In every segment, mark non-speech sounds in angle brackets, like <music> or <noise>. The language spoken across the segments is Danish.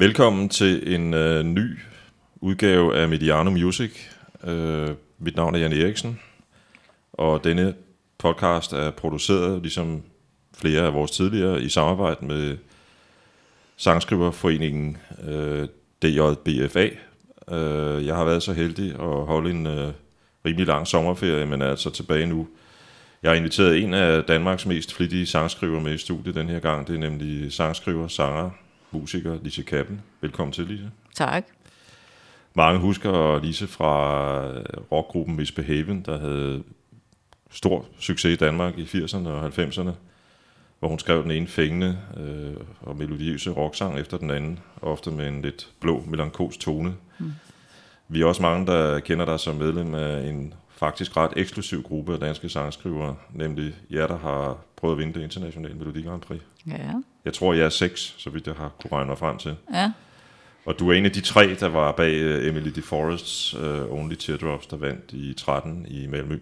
Velkommen til en øh, ny udgave af Mediano Music. Øh, mit navn er Jan Eriksen, og denne podcast er produceret, ligesom flere af vores tidligere, i samarbejde med Sangskriverforeningen øh, DJBFA. Øh, jeg har været så heldig at holde en øh, rimelig lang sommerferie, men er altså tilbage nu. Jeg har inviteret en af Danmarks mest flittige sangskriver med i studiet den her gang. Det er nemlig sangskriver, sanger, musiker Lise Kappen. Velkommen til, Lise. Tak. Mange husker Lise fra rockgruppen Misbehaven, der havde stor succes i Danmark i 80'erne og 90'erne, hvor hun skrev den ene fængende øh, og melodiøse rocksang efter den anden, ofte med en lidt blå, melankolsk tone. Mm. Vi er også mange, der kender dig som medlem af en faktisk ret eksklusiv gruppe af danske sangskrivere, nemlig jer, der har prøvet at vinde det internationale Melodi Grand Prix. Ja. Jeg tror, jeg er seks, så vidt jeg har kunne regne mig frem til. Ja. Og du er en af de tre, der var bag uh, Emily DeForests uh, Only Teardrops, der vandt i 13 i Malmø.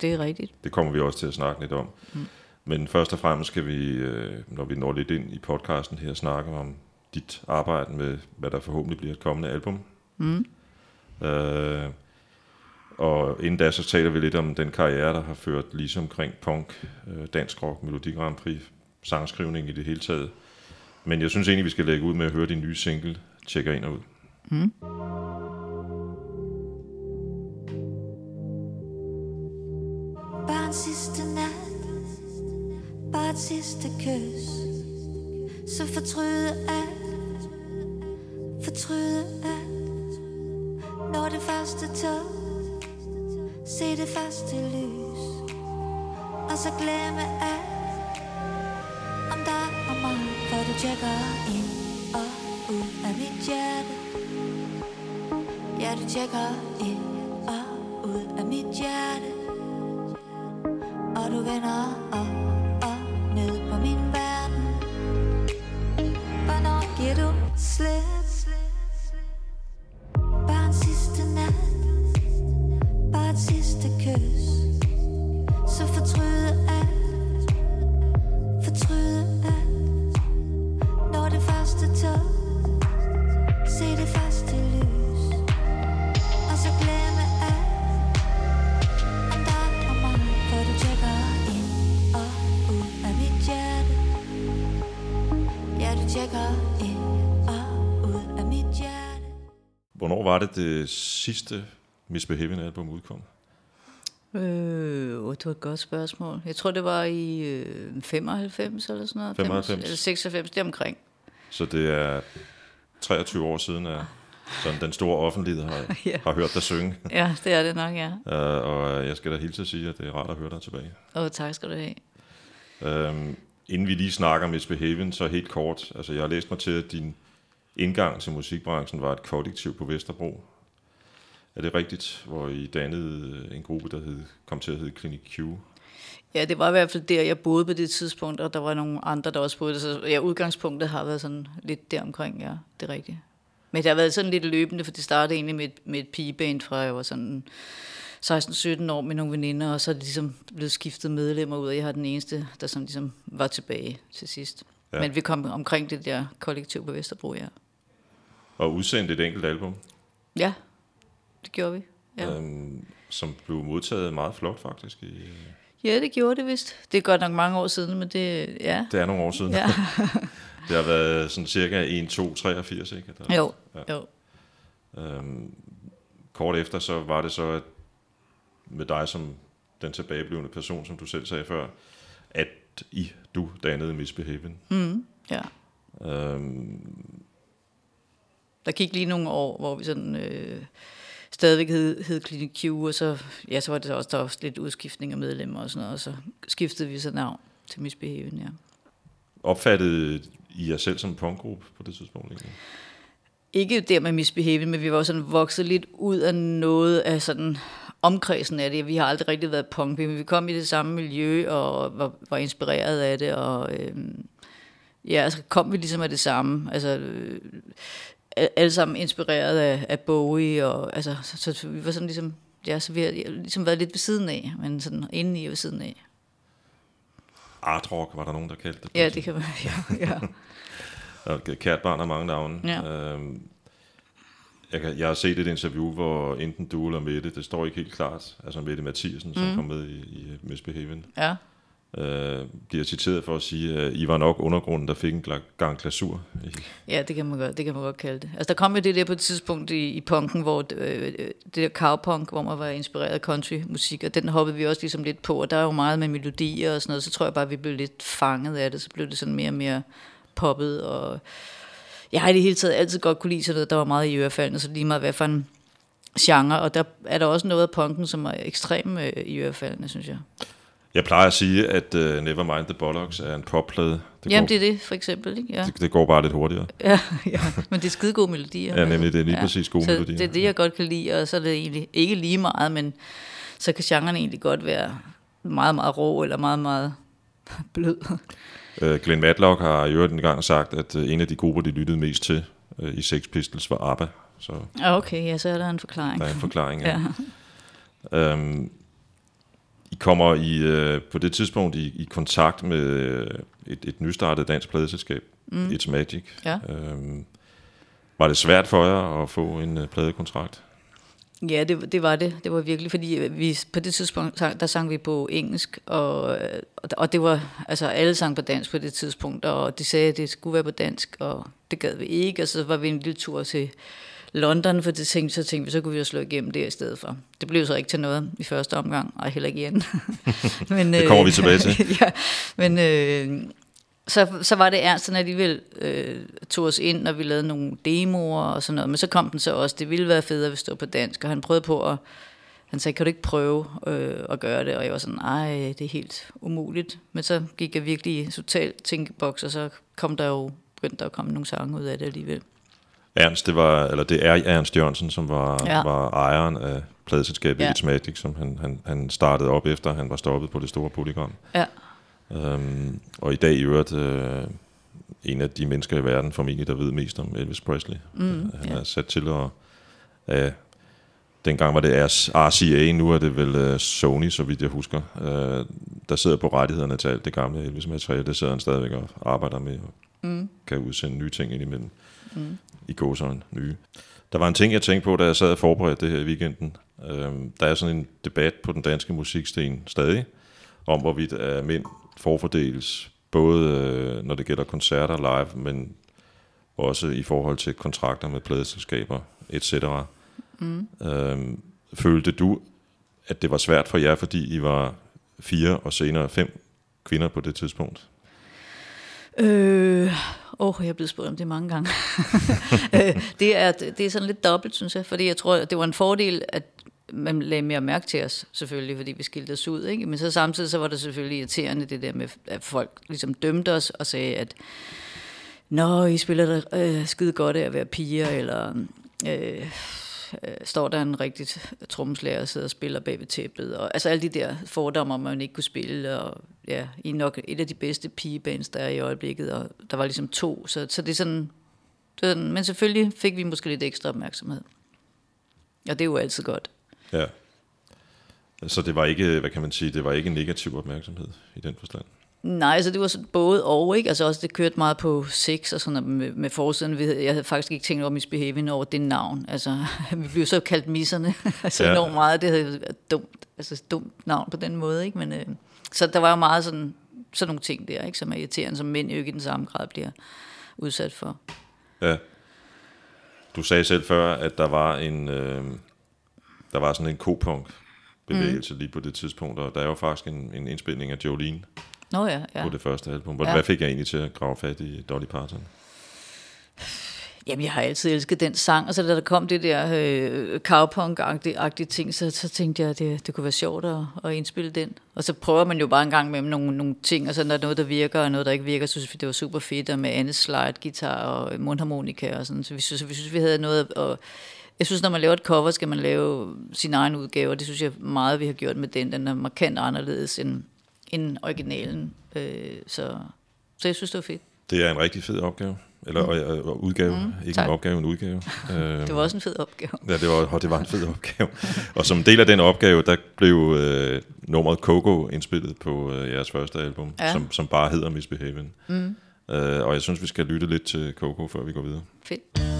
Det er rigtigt. Det kommer vi også til at snakke lidt om. Mm. Men først og fremmest skal vi, uh, når vi når lidt ind i podcasten her, snakke om dit arbejde med, hvad der forhåbentlig bliver et kommende album. Mm. Uh, og inden da, så taler vi lidt om den karriere, der har ført lige omkring punk, dansk rock, Melodi Grand Prix, sangskrivning i det hele taget. Men jeg synes egentlig, vi skal lægge ud med at høre din nye single, Tjekker ind og ud. Mm. Bare en sidste nat Bare et sidste kys Så fortryde alt Fortryde alt Når det første tog Se det første lys Og så glemme alt For du tjekker ind og ud af mit hjerte Ja, du tjekker ind og ud af mit hjerte og du vender op det det sidste Misbehaving album udkom? Øh, oh, det var et godt spørgsmål. Jeg tror, det var i øh, 95 eller sådan noget. 95. Eller 96, det omkring. Så det er 23 år siden, at sådan den store offentlighed har, <laughs> Ja. har hørt dig synge. Ja, det er det nok, ja. Uh, og jeg skal da hilse at sige, at det er rart at høre dig tilbage. Og tak skal du have. Um, inden vi lige snakker om Misbehaving, så helt kort. Altså, jeg har læst mig til, at din indgang til musikbranchen var et kollektiv på Vesterbro. Er det rigtigt, hvor I dannede en gruppe, der hed, kom til at hedde Clinic Q? Ja, det var i hvert fald der, jeg boede på det tidspunkt, og der var nogle andre, der også boede. Så ja, udgangspunktet har været sådan lidt deromkring, ja, det er rigtigt. Men det har været sådan lidt løbende, for det startede egentlig med, et- med et pigeband fra jeg var sådan 16-17 år med nogle veninder, og så er det ligesom blevet skiftet medlemmer ud, og jeg har den eneste, der sådan ligesom var tilbage til sidst. Ja. Men vi kom omkring det der kollektiv på Vesterbro, ja. Og udsendte et enkelt album, Ja, det gjorde vi. Ja. um, som blev modtaget meget flot faktisk. I, ja, det gjorde det vist. Det er godt nok mange år siden, men det, ja. det er nogle år siden. ja. <laughs> Det har været sådan cirka 1, 2, 83, ikke? Der, Jo, Ja. jo. Øhm, kort efter, så var det så at med dig som den tilbageblivende person, som du selv sagde før, at I, du dannede Misbehaving. Mm, ja. Øhm, Der gik lige nogle år, hvor vi sådan øh, stadigvæk hed, hed Clinic Q, og så, ja, så var det også, der også lidt udskiftning af medlemmer og sådan noget, og så skiftede vi så navn til Misbehaven, ja. opfattede I jer selv som en punkgruppe på det tidspunkt? Egentlig? Ikke der med Misbehaven, men vi var sådan vokset lidt ud af noget af sådan omkredsen af det. Vi har aldrig rigtig været punk, men vi kom i det samme miljø og var, var inspireret af det, og øhm, ja, altså kom vi ligesom af det samme. Altså, øh, alle sammen inspireret af, af Bowie, og altså, så, så vi var sådan ligesom, ja, så vi har ligesom været lidt ved siden af, men sådan inde i ved siden af. Art rock var der nogen, der kaldte det. Ja, et det kan man, ja, ja. <laughs> Og kært barn har mange navne. Ja. Øhm, jeg, kan, jeg har set et interview, hvor enten du eller Mette, det står ikke helt klart, altså Mette Mathiasen, som kom med i, i Misbehaven, Ja øh, bliver citeret for at sige, at I var nok undergrunden, der fik en gang glasur. Ja, det kan man godt, det kan man godt kalde det. Altså, der kom jo det der på et tidspunkt i, i punken, hvor øh, det der cowpunk, hvor man var inspireret af countrymusik, og den hoppede vi også ligesom lidt på, og der er jo meget med melodier og sådan noget, så tror jeg bare, at vi blev lidt fanget af det, så blev det sådan mere og mere poppet, og jeg har i det hele taget altid godt kunne lide sådan noget, der var meget i ørefaldene, så lige meget hvad for en genre, og der er der også noget af punken, som er ekstrem øh, i ørefaldene, synes jeg jeg plejer at sige, at uh, Nevermind the Bollocks er en popplade. Det, Jamen, går, det er det, for eksempel, ikke? Ja, det, det går bare lidt hurtigere. <laughs> ja, ja. men det er skide gode melodier. Ja, nemlig, det er lige præcis gode så melodier. det er det, jeg godt kan lide, og så er det egentlig ikke lige meget, men så kan genren egentlig godt være meget, meget rå, eller meget, meget <laughs> blød. Uh, Glenn Matlock har i øvrigt engang sagt, at uh, en af de grupper, de lyttede mest til uh, i Sex Pistols, var ABBA. Så Ja, okay, ja, så er der en forklaring. der er en forklaring. Ja. <laughs> Øhm, I kommer i, øh, på det tidspunkt i, i kontakt med øh, et, et nystartet dansk pladeselskab, mm. It's Magic. Ja. Øhm, var det svært for jer at få en øh, pladekontrakt? Ja, det, det var det. Det var virkelig, fordi vi, på det tidspunkt, der sang vi på engelsk, og, øh, og, og det var, altså alle sang på dansk på det tidspunkt, og de sagde, at det skulle være på dansk, og det gad vi ikke, og så var vi en lille tur til London, for det tænkte, så tænkte vi, så kunne vi jo slå igennem der i stedet for. Det blev så ikke til noget i første omgang, og heller ikke igen. <laughs> men, Det kommer vi <laughs> tilbage til. ja, men øh, så, så var det Ernst, han alligevel øh, tog os ind, når vi lavede nogle demoer og sådan noget. Men så kom den så også, det ville være federe, hvis det var på dansk. Og han prøvede på at, han sagde, kan du ikke prøve øh, at gøre det? Og jeg var sådan, nej, det er helt umuligt. Men så gik jeg virkelig i total tænkeboks, og så kom der jo, begyndte der at komme nogle sange ud af det alligevel. Ernst, det, var, eller det er Ernst Jørgensen, som var, ja. Var ejeren af pladeselskabet ja. Magic, som han, han, han startede op efter, han var stoppet på det store polygon. Ja, Øhm, og i dag i øvrigt øh, en af de mennesker i verden formentlig, der ved mest om Elvis Presley. Mm, han ja. er sat til at... Øh, dengang var det RCA, nu er det vel øh, Sony, så vidt jeg husker. Øh, der sidder på rettighederne til alt det gamle Elvis-materiale. Det sidder han stadigvæk og arbejder med og mm, kan udsende nye ting indimellem. mm. I gåsøjne nye. Der var en ting, jeg tænkte på, da jeg sad og forberedte det her i weekenden. Øhm, der er sådan en debat på den danske musiksten stadig, om hvorvidt uh, mænd forfordeles, både øh, når det gælder koncerter live, men også i forhold til kontrakter med pladeselskaber, etc. Mm. Øhm, følte du, at det var svært for jer, fordi I var fire og senere fem kvinder på det tidspunkt? Øh, åh, jeg er blevet spurgt om det mange gange. <laughs> Øh, det, er, det er sådan lidt dobbelt, synes jeg, fordi jeg tror, det var en fordel, at man lagde mere mærke til os, selvfølgelig, fordi vi skilte os ud. Ikke? Men så samtidig så var det selvfølgelig irriterende, det der med, at folk ligesom dømte os og sagde, at Nå, I spiller da øh, skide godt af at være piger, eller øh, øh, står der en rigtig trommeslager og sidder og spiller bag ved tæppet. Og, altså alle de der fordomme om, at man ikke kunne spille. Og, ja, I er nok et af de bedste pigebands, der er i øjeblikket. Og der var ligesom to, så, så det er sådan... Det er sådan men selvfølgelig fik vi måske lidt ekstra opmærksomhed. Og det er jo altid godt. Ja. Så det var ikke, hvad kan man sige, det var ikke negativ opmærksomhed i den forstand. Nej, altså det var sådan både og, ikke? Altså også det kørte meget på sex og sådan med, med forsiden. Jeg havde faktisk ikke tænkt over misbehaving over det navn. Altså, <laughs> vi blev så kaldt misserne. <laughs> altså ja. enormt meget. Det havde været dumt, altså dumt navn på den måde, ikke? Men, øh, så der var jo meget sådan, sådan nogle ting der, ikke? Som er irriterende, som mænd jo ikke i den samme grad bliver udsat for. Ja. Du sagde selv før, at der var en, øh, der var sådan en kopunk bevægelse mm. lige på det tidspunkt, og der er jo faktisk en, en indspilning af Jolene Nå ja, ja. på det første album. Hvad, Ja. hvad fik jeg egentlig til at grave fat i Dolly Parton? Jamen, jeg har altid elsket den sang, og så da der kom det der øh, cowpunk-agtige ting, så, så tænkte jeg, at det, det kunne være sjovt at, at indspille den. Og så prøver man jo bare en gang med nogle, nogle ting, og så når der er noget, der virker, og noget, der ikke virker, så synes vi, det var super fedt, og med Annes slide, guitar og mundharmonika og sådan. Så vi synes, vi synes, vi havde noget, og jeg synes, når man laver et cover, skal man lave sin egen udgave, og det synes jeg meget, vi har gjort med den. Den er markant anderledes end, end originalen. Øh, så, så jeg synes, det var fedt. Det er en rigtig fed opgave. Eller mm. øh, udgave. Mm, ikke tak. en opgave, en udgave. <laughs> Øh, Det var også en fed opgave. Ja, det var, det var en fed opgave. Og som del af den opgave, der blev øh, nummeret Coco indspillet på øh, jeres første album, ja. Som, som bare hedder Misbehaving. Mm. Øh, og jeg synes, vi skal lytte lidt til Coco, før vi går videre. Fedt.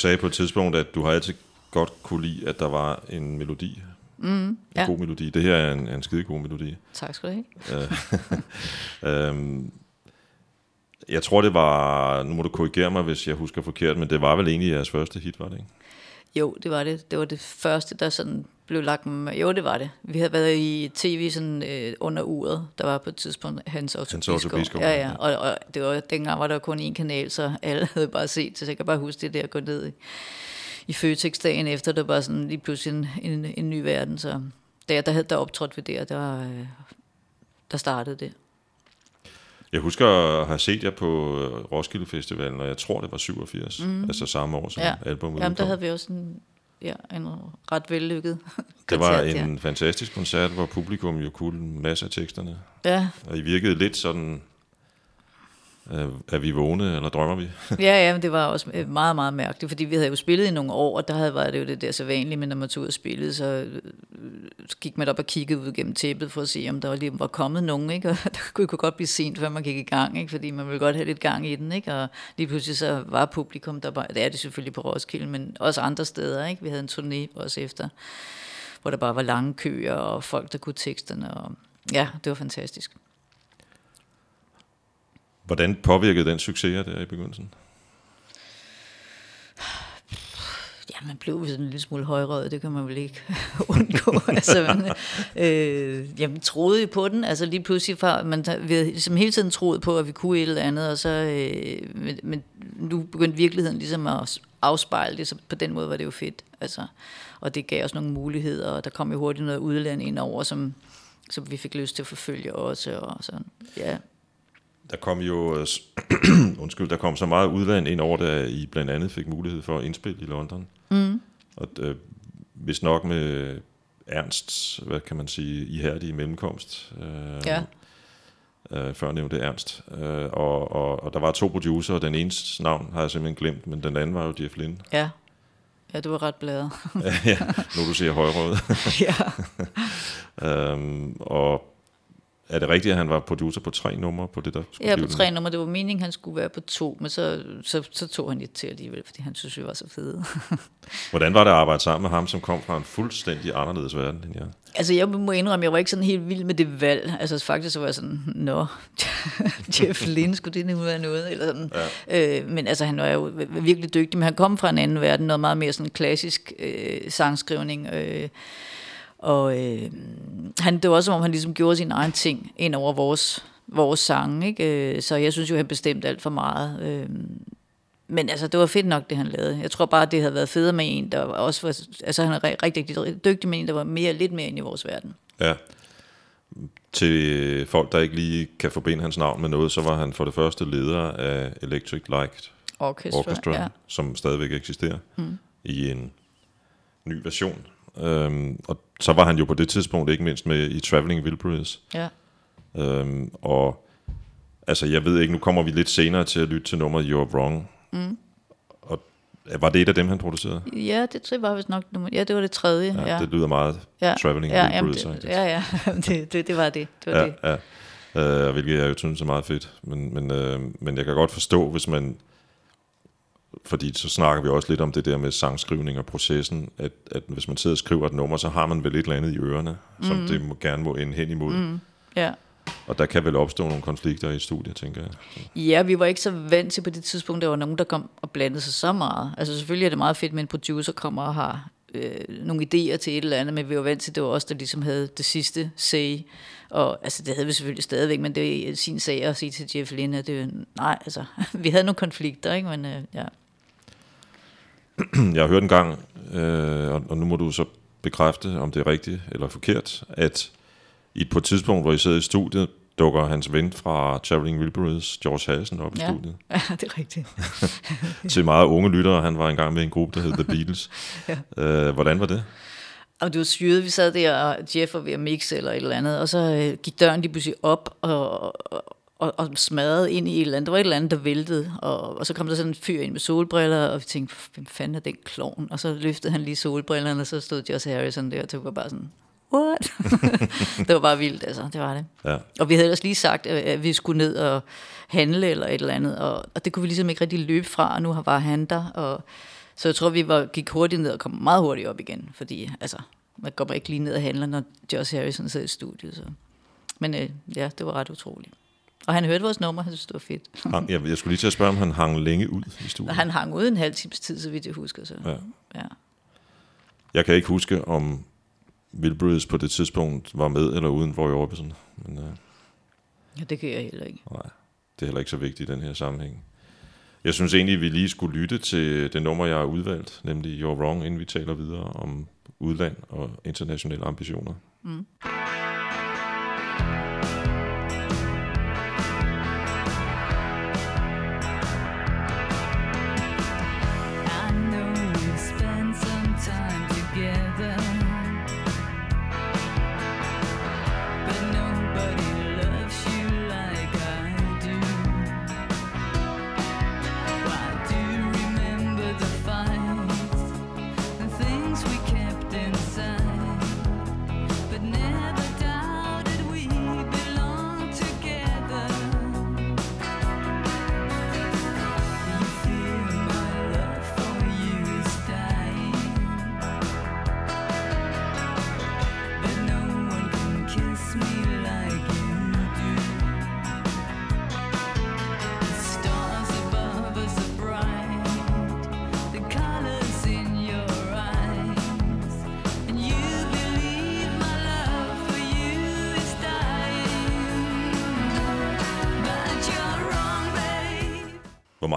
Sagde på et tidspunkt, at du har altid godt kunne lide, at der var en melodi. Mm, en ja. god melodi. Det her er en, en skide god melodi. Tak skal du have. <laughs> Øhm, jeg tror, det var... Nu må du korrigere mig, hvis jeg husker forkert, men det var vel egentlig jeres første hit, var det ikke? Jo, det var det. Det var det første, der sådan blev lagt med. Jo, det var det. Vi havde været i tv sådan øh, under uret. Der var på et tidspunkt Hans Otto Hans Otto Ja, ja. Og, og det var, dengang var der kun én kanal, så alle havde bare set. Så jeg kan bare huske det der at gå ned i, i Føtex dagen efter. Der var sådan lige pludselig en, en, en ny verden. Så der, der havde der optrådt ved det, der, øh, der startede det. Jeg husker at have set jer på øh, Roskilde Festivalen, og jeg tror, det var 87, mm. altså samme år som Ja. albumet Jamen, der havde vi også en, ja, en ret vellykket <laughs> Det var koncert, ja. en fantastisk koncert, hvor publikum jo kunne en masse af teksterne. Ja, Og I virkede lidt sådan, er vi vågne, eller drømmer vi? <laughs> Ja, ja, men det var også øh, meget, meget mærkeligt, fordi vi havde jo spillet i nogle år, og der havde været det jo det der så vanlige, men når man tog ud og spillede, så øh, gik man op og kiggede ud gennem tæppet for at se, om der lige var kommet nogen, ikke? <laughs> og der kunne kunne godt blive sent, før man gik i gang, ikke? fordi man ville godt have lidt gang i den, ikke? og lige pludselig så var publikum, der var, det er det selvfølgelig på Roskilde, men også andre steder, ikke? vi havde en turné også efter, hvor der bare var lange køer, og folk, der kunne teksterne, og ja, det var fantastisk. Hvordan påvirkede den succes der i begyndelsen? Ja, man blev sådan en lille smule højrøget, det kan man vel ikke <laughs> undgå. altså, man, øh, jamen, troede på den, altså lige pludselig, fra, man, vi havde ligesom hele tiden troet på, at vi kunne et eller andet, og så, øh, men, men nu begyndte virkeligheden ligesom at afspejle det, så på den måde var det jo fedt. Altså, og det gav os nogle muligheder, og der kom jo hurtigt noget udland ind over, som, som vi fik lyst til at forfølge også, og sådan, ja. Der kom jo, øh, <clears throat> undskyld, der kom så meget udland ind over, da I blandt andet fik mulighed for at indspille i London. Mm. Og øh, hvis nok med Ernsts, hvad kan man sige, ihærdige mellemkomst. Øh, Ja. Øh, før nævnte Ernst. Øh, og, og, og der var to producer, og den ene navn har jeg simpelthen glemt, men den anden var jo Jeff Lynne. Ja, ja det var ret bladet. <laughs> ja, nu du siger højrød. <laughs> ja. <laughs> øhm, og er det rigtigt, at han var producer på tre numre på det, der skulle Ja, på tre nummer. Det var meningen, han skulle være på to, men så, så, så tog han lidt til alligevel, fordi han synes, vi var så fede. <laughs> Hvordan var det at arbejde sammen med ham, som kom fra en fuldstændig anderledes verden end jeg? altså, jeg må indrømme, jeg var ikke sådan helt vild med det valg. Altså, faktisk så var jeg sådan, nå, <laughs> Jeff Lynne, skulle det nu være noget? Eller sådan. Ja. Øh, men altså, han var jo virkelig dygtig, men han kom fra en anden verden, noget meget mere sådan klassisk øh, sangskrivning. Øh, og øh, han, det var også, som om han ligesom gjorde sin egen ting ind over vores, vores sange. Ikke? Øh, Så jeg synes jo, han bestemte alt for meget. Øh, Men altså, det var fedt nok, det han lavede. Jeg tror bare, det havde været federe med en, der også var, altså han er ri- rigtig, rigtig dygtig med en, der var mere, lidt mere ind i vores verden. Ja. Til folk, der ikke lige kan forbinde hans navn med noget, så var han for det første leder af Electric Light Orchestra, Orchestra, ja. som stadigvæk eksisterer mm. i en ny version. Øhm, og så var han jo på det tidspunkt ikke mindst med i Traveling Wilburys, ja. Øhm, og altså, jeg ved ikke, nu kommer vi lidt senere til at lytte til nummeret You're Wrong. Mm. Og var det et af dem, han producerede? Ja, det tror jeg var vist nok nummer. Ja, det var det tredje. Ja, ja. det lyder meget ja. Traveling ja, jamen, Wilburys. det, ja, ja, <laughs> det, det, det var det. det, var ja, det. ja. Øh, hvilket jeg jo synes er meget fedt. Men, men, øh, men jeg kan godt forstå, hvis man... Fordi så snakker vi også lidt om det der med sangskrivning og processen, at, at hvis man sidder og skriver et nummer, så har man vel et eller andet i ørerne, mm. som det må, gerne må ende hen imod. Mm. Ja. Og der kan vel opstå nogle konflikter i studiet, tænker jeg. Ja, vi var ikke så vant til på det tidspunkt, der var nogen, der kom og blandede sig så meget. Altså selvfølgelig er det meget fedt, med en producer kommer og har øh, nogle idéer til et eller andet, men vi var vant til, at det var os, der ligesom havde det sidste say. Og altså, det havde vi selvfølgelig stadigvæk, men det er sin sag at sige til Jeff Lynne, at det, nej, altså, <laughs> vi havde nogle konflikter, ikke? Men øh, ja. <clears throat> Jeg har hørt en gang, øh, og, og nu må du så bekræfte, om det er rigtigt eller forkert, at i på et tidspunkt, hvor I sidder i studiet, dukker hans ven fra Traveling Wilburys, George Harrison, op ja. i studiet. <laughs> Ja, det er rigtigt. <laughs> Til meget unge lyttere, han var engang med en gruppe, der hed The Beatles. <laughs> ja. øh, hvordan var det? Og det var syret, vi sad der, og Jeff var ved at mixe eller et eller andet, og så øh, gik døren lige pludselig op, og, og, og, og smadrede ind i et eller andet. Der var et eller andet, der væltede, og, og så kom der sådan en fyr ind med solbriller, og vi tænkte, hvem fanden er den klovn? Og så løftede han lige solbrillerne, og så stod Josh Harrison der, og det var bare sådan, what? <laughs> det var bare vildt, altså, det var det. Ja. Og vi havde ellers lige sagt, at vi skulle ned og handle eller et eller andet, og, og det kunne vi ligesom ikke rigtig løbe fra, og nu var han der, og så jeg tror, vi var, gik hurtigt ned og kom meget hurtigt op igen, fordi altså, man bare ikke lige ned og handler, når Josh Harrison sidder i studiet. Så. Men øh, ja, det var ret utroligt. Og han hørte vores nummer, han synes, det var fedt. Hang, jeg, jeg skulle lige til at spørge, om han hang længe ud i studiet. Han hang ude en halv times tid, så vidt jeg husker. Så. Ja. Ja. Jeg kan ikke huske, om Wilburys på det tidspunkt var med eller uden Roy Orbison. Men øh, ja, det kan jeg heller ikke. nej, det er heller ikke så vigtigt i den her sammenhæng. Jeg synes egentlig, at vi lige skulle lytte til det nummer, jeg har udvalgt, nemlig You're Wrong, inden vi taler videre om udland og internationale ambitioner. Mm.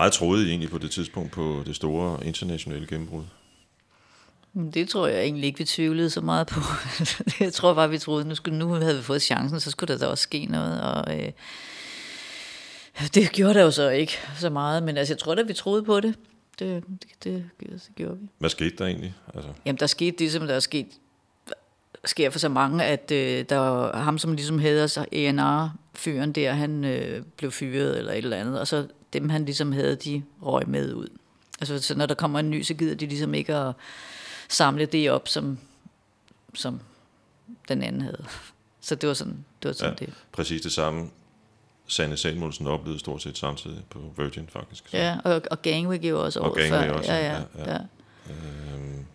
Meget troede I egentlig på det tidspunkt på det store internationale gennembrud? Det tror jeg egentlig ikke, vi tvivlede så meget på. <laughs> jeg tror bare, vi troede, nu, skulle, nu havde vi fået chancen, så skulle der da også ske noget. Og, øh, det gjorde der jo så ikke så meget, men altså, jeg tror da, vi troede på det. Det, det, det, det gjorde vi. Hvad skete der egentlig? Altså, Jamen, der skete det, som der er sket, sker for så mange, at øh, der ham, som ligesom hedder sig ENR-fyren der, han øh, blev fyret eller et eller andet, og så dem, han ligesom havde, de røg med ud. Altså, så når der kommer en ny, så gider de ligesom ikke at samle det op, som, som den anden havde. Så det var sådan, det var sådan Ja. det. præcis det samme. Sanne Samuelsen oplevede stort set samtidig på Virgin, faktisk. Så, Ja, og, og Gangway jo også Og året Gangway før. også, ja, ja, ja, ja. ja. Øhm,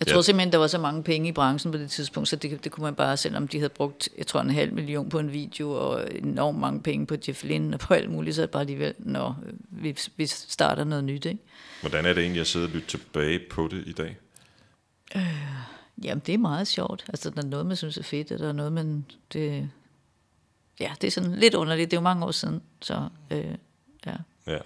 Jeg Ja. tror simpelthen, der var så mange penge i branchen på det tidspunkt, så det, det kunne man bare, selvom de havde brugt, jeg tror, en halv million på en video, og enormt mange penge på Jeff Lynne og på alt muligt, så er det bare alligevel, når vi, vi starter noget nyt, ikke? hvordan er det egentlig at sidde og lytte tilbage på det i dag? Jamen, det er meget sjovt. Altså, der er noget, man synes er fedt, og der er noget, man... Det, ja, det er sådan lidt underligt. Det er jo mange år siden, så øh, ja. Ja.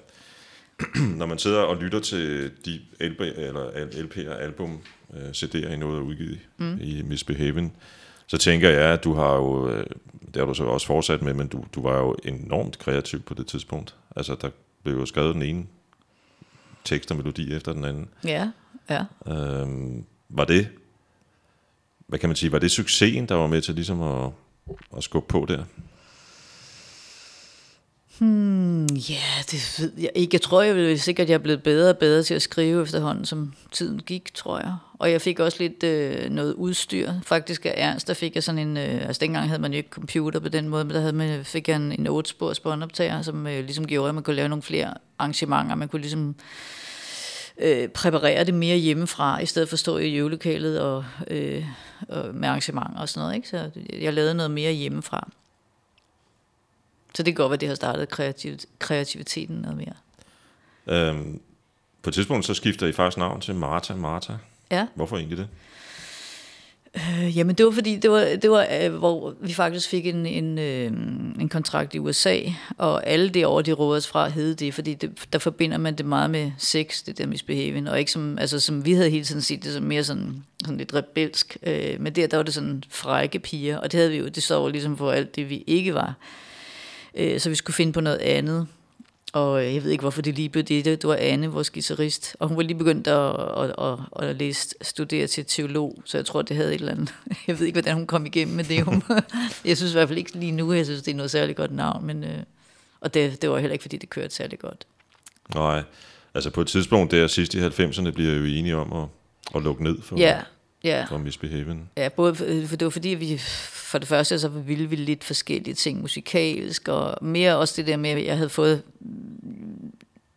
<clears throat> Når man sidder og lytter til de LP, eller LP'er, album, øh, CD'er, I noget er udgivet mm. i Misbehaven, så tænker jeg, at du har jo, øh, det har du så også fortsat med, men du, du var jo enormt kreativ på det tidspunkt. Altså, der blev jo skrevet den ene tekst og melodi efter den anden. Ja, ja. Øhm, var det, hvad kan man sige, var det succesen, der var med til ligesom at, at skubbe på der? Hmm, ja, det ved jeg ikke. Jeg tror jeg vil sikkert, jeg er blevet bedre og bedre til at skrive efterhånden, som tiden gik, tror jeg. Og jeg fik også lidt øh, noget udstyr. Faktisk af Ernst, der fik jeg sådan en... Øh, altså dengang havde man jo ikke computer på den måde, men der havde man, fik jeg en, en 8-spors båndoptager, som øh, ligesom gjorde, at man kunne lave nogle flere arrangementer. Man kunne ligesom øh, præparere det mere hjemmefra, i stedet for at stå i øvelokalet og, øh, og med arrangementer og sådan noget. Ikke? Så jeg lavede noget mere hjemmefra. Så det kan godt være, det har startet kreativ, kreativiteten noget mere. Øhm, på et tidspunkt så skifter I faktisk navn til Martha Martha. Ja. Hvorfor egentlig det? Øh, jamen det var fordi, det var, det var øh, hvor vi faktisk fik en, en, øh, en kontrakt i USA, og alle det år, de råder os fra, hed det, fordi det, der forbinder man det meget med sex, det der misbehaving, og ikke som, altså som vi havde hele tiden set det som mere sådan, sådan lidt rebelsk, øh, men der, der var det sådan frække piger, og det havde vi jo, det så ligesom for alt det, vi ikke var. Øh, så vi skulle finde på noget andet. Og øh, jeg ved ikke, hvorfor det lige blev det. Det var Anne, vores guitarist. Og hun var lige begyndt at, at, at, at læse, studere til teolog, så jeg tror, det havde et eller andet. <laughs> Jeg ved ikke, hvordan hun kom igennem med det. Hun, <laughs> jeg synes i hvert fald ikke lige nu, jeg synes, det er noget særligt godt navn. Men, øh, og det, det var heller ikke, fordi det kørte særlig godt. Nej, altså på et tidspunkt der sidst i 90'erne bliver jo enige om at, at lukke ned for, Ja, ja. for Misbehaven. Ja, både for, for det var fordi, vi for det første så ville vi lidt forskellige ting musikalsk, og mere også det der med, at jeg havde fået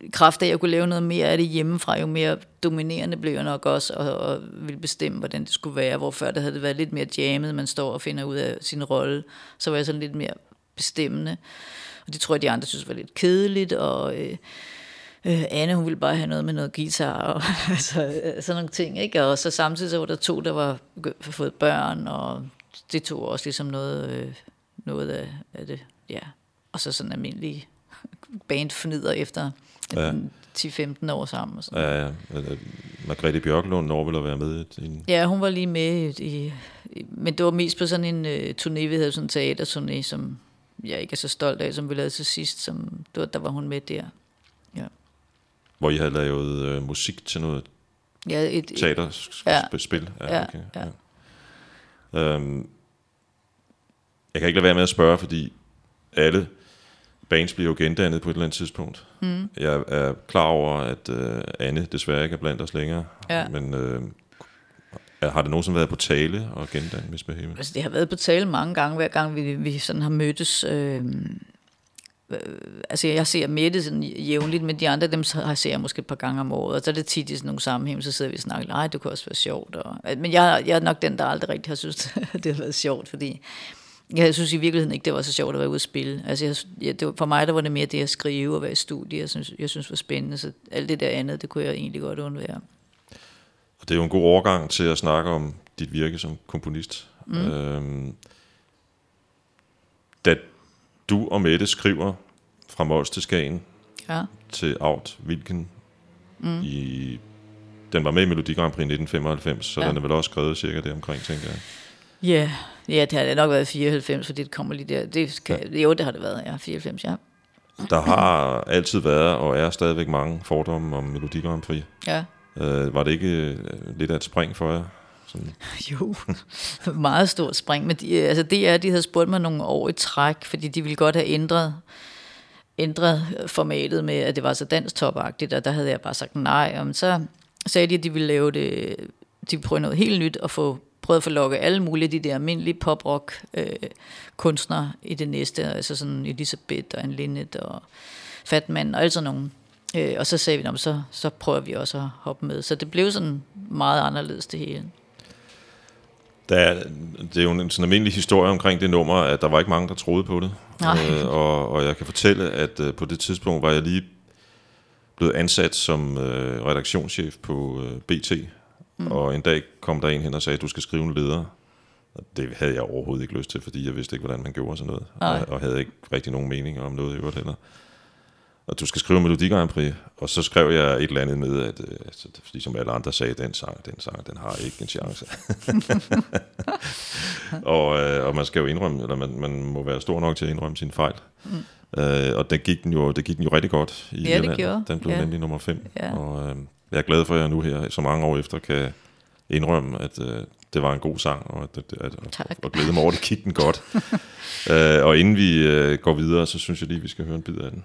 i kraft af, at jeg kunne lave noget mere af det hjemmefra, jo mere dominerende blev jeg nok også, og, og ville bestemme, hvordan det skulle være, hvor før det havde det været lidt mere jammet, man står og finder ud af sin rolle, så var jeg sådan lidt mere bestemmende, og det tror jeg, de andre synes var lidt kedeligt, og øh, Øh, Anne, hun ville bare have noget med noget guitar og <laughs> altså, øh, sådan nogle ting. Ikke? Og så samtidig så var der to, der var fået børn, og det tog også ligesom noget, øh, noget af, af det. Ja. Og så sådan almindelig <laughs> bandfnider efter Ja. ja. 10-15 år sammen. Og sådan. Ja, ja. Øh, Margrethe Bjørklund når vel at være med i en... Ja, hun var lige med i, i men det var mest på sådan en uh, turné, vi havde sådan en teaterturné, som jeg ikke er så stolt af, som vi lavede til sidst, som, det var, der var hun med der. Hvor I havde lavet øh, musik til noget Ja, et, teaterspil. Ja, ja. ja. Øhm, jeg kan ikke lade være med at spørge, fordi alle bands bliver jo gendannet på et eller andet tidspunkt. Mm. Jeg er klar over, at øh, Anne desværre ikke er blandt os længere, Ja. men øh, har det nogensinde været på tale at gendanne Misbehavior? Altså, det har været på tale mange gange, hver gang vi, vi sådan har mødtes. Øh, øh, altså, jeg ser Mette sådan jævnligt, men de andre, dem ser jeg måske et par gange om året. Og så er det tit i sådan nogle sammenhæng, så sidder vi og snakker, nej, det kunne også være sjovt. Og, men jeg, jeg er nok den, der aldrig rigtig har synes, <laughs> det har været sjovt, fordi jeg synes i virkeligheden ikke, det var så sjovt at være ude at spille. Altså, jeg, jeg, det var, for mig der var det mere det at skrive og være i studie, jeg synes, jeg synes var spændende. Så alt det der andet, det kunne jeg egentlig godt undvære. Og det er jo en god overgang til at snakke om dit virke som komponist. Mm. Øhm, da du og Mette skriver fra Mols til Skagen Ja. til Out Wilken mm. i... Den var med i Melodi Grand Prix 1995, så ja. Den er vel også skrevet cirka det omkring, tænker jeg. Ja, ja, det har det nok været 94, fordi det kommer lige der. Det kan, ja. Jo, det har det været, ja, 94, ja. Der har altid været og er stadigvæk mange fordomme om Melodi Grand Prix. Ja, Øh, var det ikke øh, lidt af et spring for jer? Sådan, <laughs> jo, meget stort spring. Men de, altså det er, de havde spurgt mig nogle år i træk, fordi de ville godt have ændret, ændret formatet med, at det var så danstopagtigt, og der havde jeg bare sagt nej. Og så sagde de, at de ville lave det, de ville prøve noget helt nyt, og få prøvet at få lukket alle mulige de der almindelige poprock øh, kunstnere i det næste, altså sådan Elisabeth og Anne Linnet og Fatman og alt sådan nogen. Øh, og så sagde vi, så, så prøver vi også at hoppe med. Så det blev sådan meget anderledes det hele. Der er, det er jo en sådan almindelig historie omkring det nummer, at der var ikke mange, der troede på det. Nej. Øh, og, og jeg kan fortælle, at øh, på det tidspunkt var jeg lige blevet ansat som øh, redaktionschef på øh, BT. Mm. Og en dag kom der en hen og sagde, at du skal skrive en leder. Og det havde jeg overhovedet ikke lyst til, fordi jeg vidste ikke, hvordan man gjorde sådan noget. Nej. Og, og havde ikke rigtig nogen mening om noget i øvrigt heller. Og du skal skrive Melodi Grand Prix. Og så skrev jeg et eller andet med, at øh, altså, ligesom alle andre sagde, den sang, den sang, den har ikke en chance. <laughs> og, øh, og man skal jo indrømme, eller man, man må være stor nok til at indrømme sin fejl. Mm. Øh, og det gik, den jo, det gik den jo rigtig godt i Ja, det Irland. gjorde. Den blev Ja. nemlig nummer 5. Ja. Og øh, jeg er glad for, at jeg nu her, så mange år efter, kan indrømme, at øh, det var en god sang, og, at, at, at, og glæde mig over, at det gik den godt. <laughs> øh, og inden vi øh, går videre, så synes jeg lige, vi skal høre en bid af den.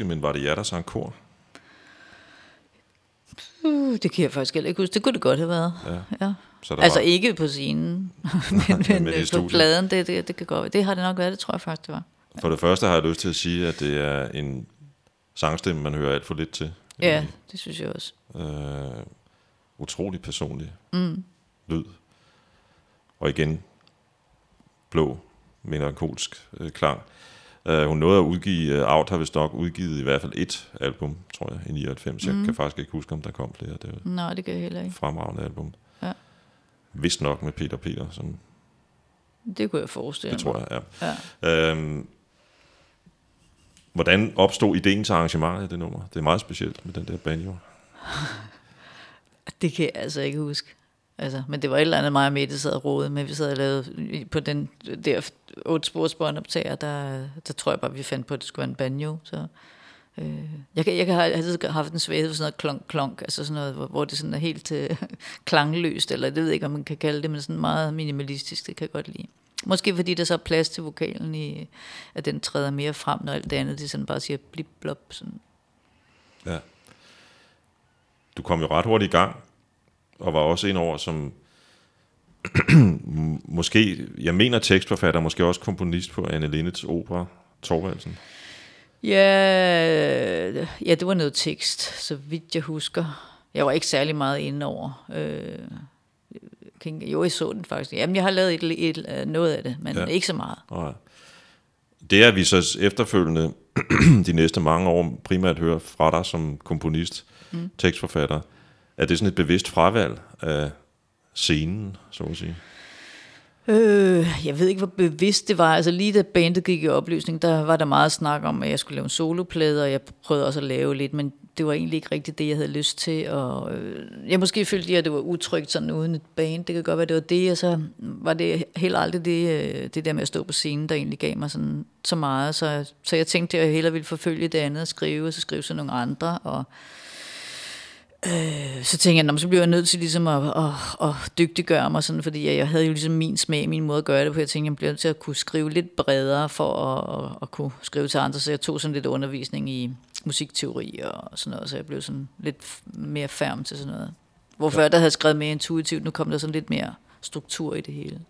huske, men var det jer, der sang kor? Uh, det kan jeg faktisk heller ikke huske. Det kunne det godt have været. Ja. Ja. Så der Altså var, ikke på scenen, <laughs> <laughs> men, men, men men på studiet. pladen, det, det, det kan godt. Det har det nok været, det tror jeg faktisk, det var. For det første har jeg lyst til at sige, at det er en sangstemme, man hører alt for lidt til. Ja, det synes jeg også. Øh, utrolig personlig mm. lyd. Og igen, blå, melankolsk øh, klang. Uh, hun nåede at udgive, uh, Out har vist nok udgivet i hvert fald et album, tror jeg, i 99. Mm. Jeg kan faktisk ikke huske, om der kom flere. Det et Nej, det kan jeg heller ikke. fremragende album. Ja. Vist nok med Peter Peter, som Det kunne jeg forestille det mig. tror jeg, ja. Ja. Øhm, hvordan opstod ideen til arrangementet af det nummer? Det er meget specielt med den der banjo. <laughs> Det kan jeg altså ikke huske. Altså, men det var et eller andet mig og Mette sad og rodede med. Vi sad og lavede på den der otte spors båndoptager, der, der tror jeg bare, vi fandt på, at det skulle være en banjo. Så, øh, jeg, kan, jeg kan have altid haft en svaghed for sådan noget klonk, klonk, altså sådan noget, hvor, hvor det sådan er helt øh, <laughs> klangløst, eller det ved jeg ikke, om man kan kalde det, men sådan meget minimalistisk, det kan jeg godt lide. Måske fordi der så er plads til vokalen i, at den træder mere frem, når alt det andet, det sådan bare siger blip blop. Sådan. Ja. Du kom jo ret hurtigt i gang, og var også ind over som <clears throat> måske, jeg mener tekstforfatter, måske også komponist på Anne Linnets opera, Torvaldsen. Ja, ja, det var noget tekst, så vidt jeg husker. Jeg var ikke særlig meget inde over. Øh, kan jo, jeg så den faktisk. Jamen, jeg har lavet et, et, et, noget af det, men Ja. ikke så meget. Og det er vi så efterfølgende <clears throat> de næste mange år primært hører fra dig som komponist, mm. tekstforfatter. Er det sådan et bevidst fravalg af scenen, så at sige? Øh, jeg ved ikke, hvor bevidst det var. Altså lige da bandet gik i opløsning, der var der meget snak om, at jeg skulle lave en soloplade, og jeg prøvede også at lave lidt, men det var egentlig ikke rigtigt det, jeg havde lyst til. Og, øh, jeg måske følte, at det var utrygt sådan uden et band. Det kan godt være, det var det, og så var det helt aldrig det, øh, det der med at stå på scenen, der egentlig gav mig sådan, så meget. Så, så jeg tænkte, at jeg hellere ville forfølge det andet og skrive, og så skrive til nogle andre, og Øh, så tænkte jeg, "Nå, men så bliver jeg nødt til ligesom at, at, at dygtiggøre mig, sådan, fordi jeg, jeg havde jo ligesom min smag, min måde at gøre det på. Jeg tænkte, jeg bliver nødt til at kunne skrive lidt bredere for at, at, at kunne skrive til andre, så jeg tog sådan lidt undervisning i musikteori og sådan noget, så jeg blev sådan lidt mere færm til sådan noget. Hvor før der havde skrevet mere intuitivt, nu kom der sådan lidt mere struktur i det hele.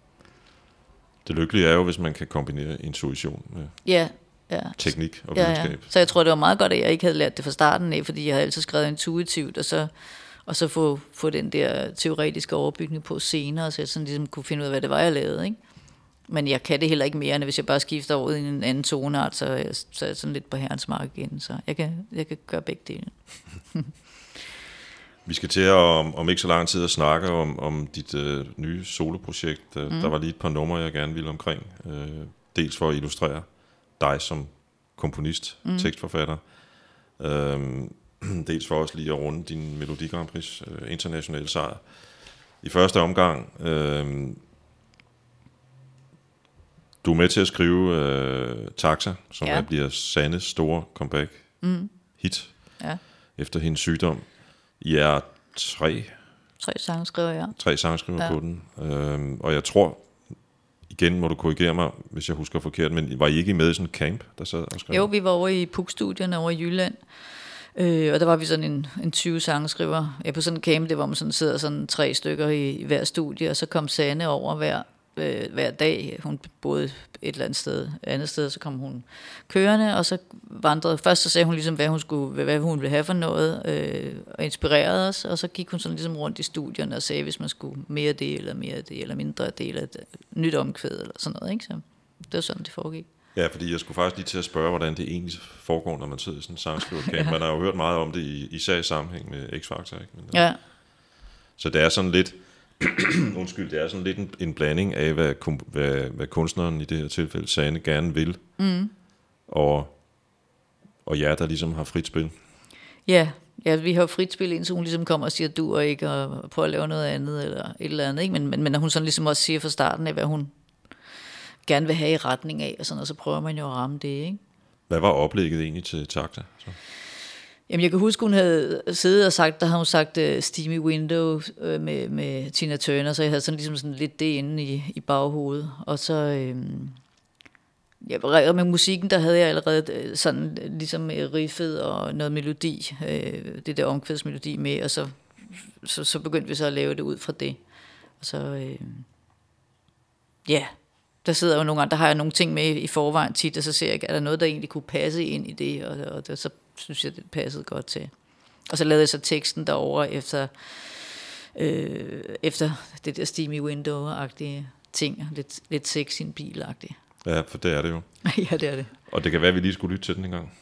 Det lykkelige er jo, hvis man kan kombinere intuition med Ja, ja. teknik og Ja, ja. videnskab. Så jeg tror, det var meget godt, at jeg ikke havde lært det fra starten af, fordi jeg havde altid skrevet intuitivt, og så, og så få, få den der teoretiske overbygning på senere, så jeg sådan ligesom kunne finde ud af, hvad det var, jeg lavede. Ikke? Men jeg kan det heller ikke mere, end hvis jeg bare skifter over i en anden toneart, så, er jeg- så er jeg sådan lidt på herrens mark igen. Så jeg kan, jeg kan gøre begge dele. <laughs> Vi skal til at, om, om ikke så lang tid at snakke om, om dit øh, nye soloprojekt. Øh, mm. Der var lige et par numre, jeg gerne ville omkring. Øh, dels for at illustrere dig som komponist, mm. tekstforfatter. Øh, <clears throat> dels for også lige at runde din Melodi Grand Prix øh, internationale sejr. I første omgang, øh, du er med til at skrive øh, Taxa, som ja. Bliver Sandes store comeback mm. hit Ja. efter hendes sygdom. I er tre, Tre sangskriver, ja. tre sangskriver ja. På den. Øhm, og jeg tror, igen må du korrigere mig, hvis jeg husker forkert, men var I ikke med i sådan en camp, der sad og skrev? Jo, vi var over i PUK-studierne over i Jylland, øh, og der var vi sådan en, en 20 sangskriver. Ja, på sådan en camp, det var man sådan sidder sådan tre stykker i, i hver studie, og så kom Sanne over hver, øh, hver dag. Hun boede et eller andet sted, et andet sted, så kom hun kørende, og så vandrede. Først så sagde hun ligesom, hvad hun, skulle, hvad hun ville have for noget, øh, og inspirerede os, og så gik hun sådan ligesom rundt i studierne og sagde, hvis man skulle mere det, eller mere af det, eller mindre af det, eller et nyt omkvæd, eller sådan noget, ikke? Så det var sådan, det foregik. Ja, fordi jeg skulle faktisk lige til at spørge, hvordan det egentlig foregår, når man sidder i sådan en sangskrivercamp. <laughs> Man har jo hørt meget om det, i, især i sammenhæng med X-Factor, ikke? Men, Ja, Så det er sådan lidt, <clears throat> undskyld, det er sådan lidt en, en blanding af, hvad, hvad, hvad kunstneren i det her tilfælde, Sane, gerne vil, mm. og, og jer, der ligesom har frit spil. Ja, ja, vi har jo frit spil, indtil hun ligesom kommer og siger, du er ikke, og prøver at lave noget andet, eller et eller andet, ikke? Men, men, men når hun sådan ligesom også siger fra starten af, hvad hun gerne vil have i retning af, og sådan noget, så prøver man jo at ramme det, ikke? Hvad var oplægget egentlig til Takta? Så? Jamen, jeg kan huske, hun havde siddet og sagt, der havde hun sagt uh, Steamy Window uh, med, med Tina Turner, så jeg havde sådan ligesom sådan lidt det inde i, i baghovedet. Og så, øhm, ja, med musikken, der havde jeg allerede øh, sådan ligesom riffet og noget melodi, øh, det der omkvædsmelodi med, og så, så, så begyndte vi så at lave det ud fra det. Og så, øh, ja, der sidder jo nogle gange, der har jeg nogle ting med i forvejen tit, og så ser jeg, er der noget, der egentlig kunne passe ind i det, og, og det, så synes jeg, det passede godt til. Og så lavede jeg så teksten derover efter, øh, efter det der steamy window-agtige ting, lidt, lidt sex i en bil-agtigt. Ja, for det er det jo. <laughs> ja, det er det. Og det kan være, at vi lige skulle lytte til den en gang.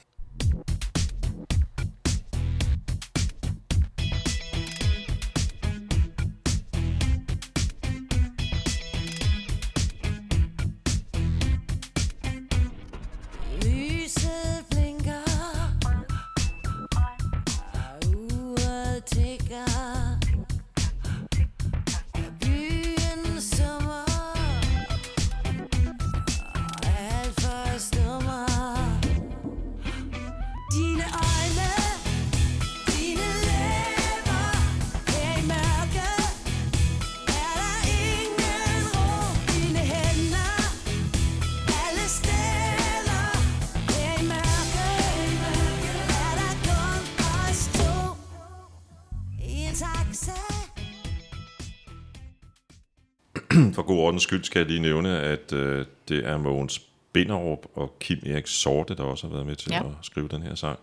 <clears throat> For god ordens skyld skal jeg lige nævne, at øh, det er Mogens Binderup og Kim Erik Sorte, der også har været med til ja. At skrive den her sang.